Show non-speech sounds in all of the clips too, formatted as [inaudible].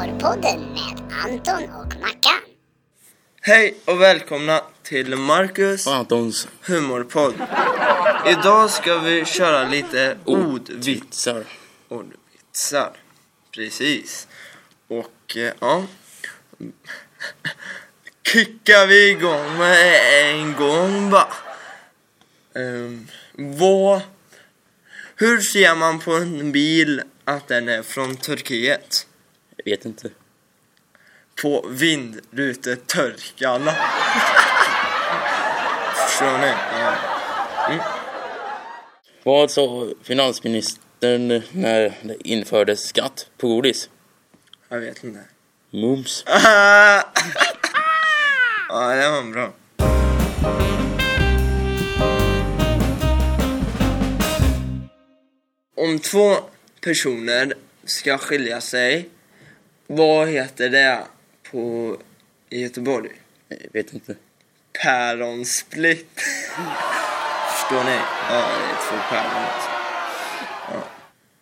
Humorpodden med Anton och Mackan. Hej och välkomna till Marcus Antons humorpodd. Idag ska vi köra lite ordvitsar. vitsar. Ordvitsar. Precis. Och eh, ja. Kickar vi igång med en gång va. Um, vad... Hur ser man på en bil att den är från Turkiet? Jag vet inte. På vindrutetorkarna. [laughs] Förstår ni? Ja. Vad sa finansministern när det infördes skatt på godis? Jag vet inte. Mums. [laughs] ja, det var bra. Om två personer ska skilja sig, vad heter det på i Göteborg? Jag vet inte. Päronsplit. Förstår ni? Ja, det är två päron. Ja.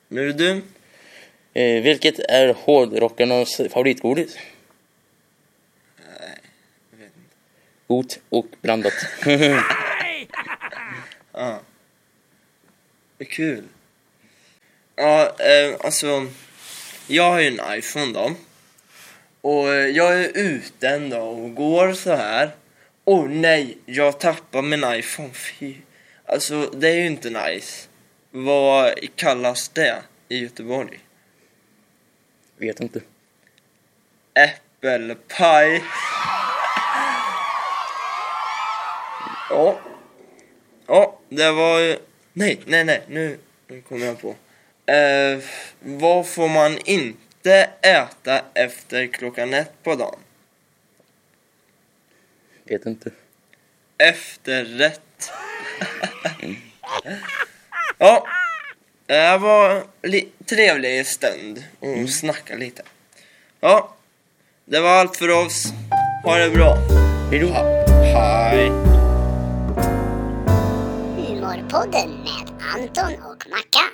Nu är du. Eh, vilket är hårdrockarnas favoritgodis? Nej, jag vet inte. Got och blandat. [laughs] [laughs] Ja. Det är kul. Ja, eh, alltså. Jag har ju en iPhone då. Och eh, jag är ute en dag och går så här. Åh oh, nej, jag tappar min iPhone. Fy. Alltså, det är ju inte nice. Vad kallas det i Göteborg? vet inte. Äppelpaj. Ja. Ja, det var ju... Nej, nej, nej. Nu, nu kommer jag på. Eh, vad får man inte äta efter klockan ett på dagen? Vet inte. Efterrätt. [laughs] ja. Det var li- trevlig stund och snacka lite. Ja. Det var allt för oss. Ha det bra. Hejdå. Hej. Humorpodden med Anton och Mackan.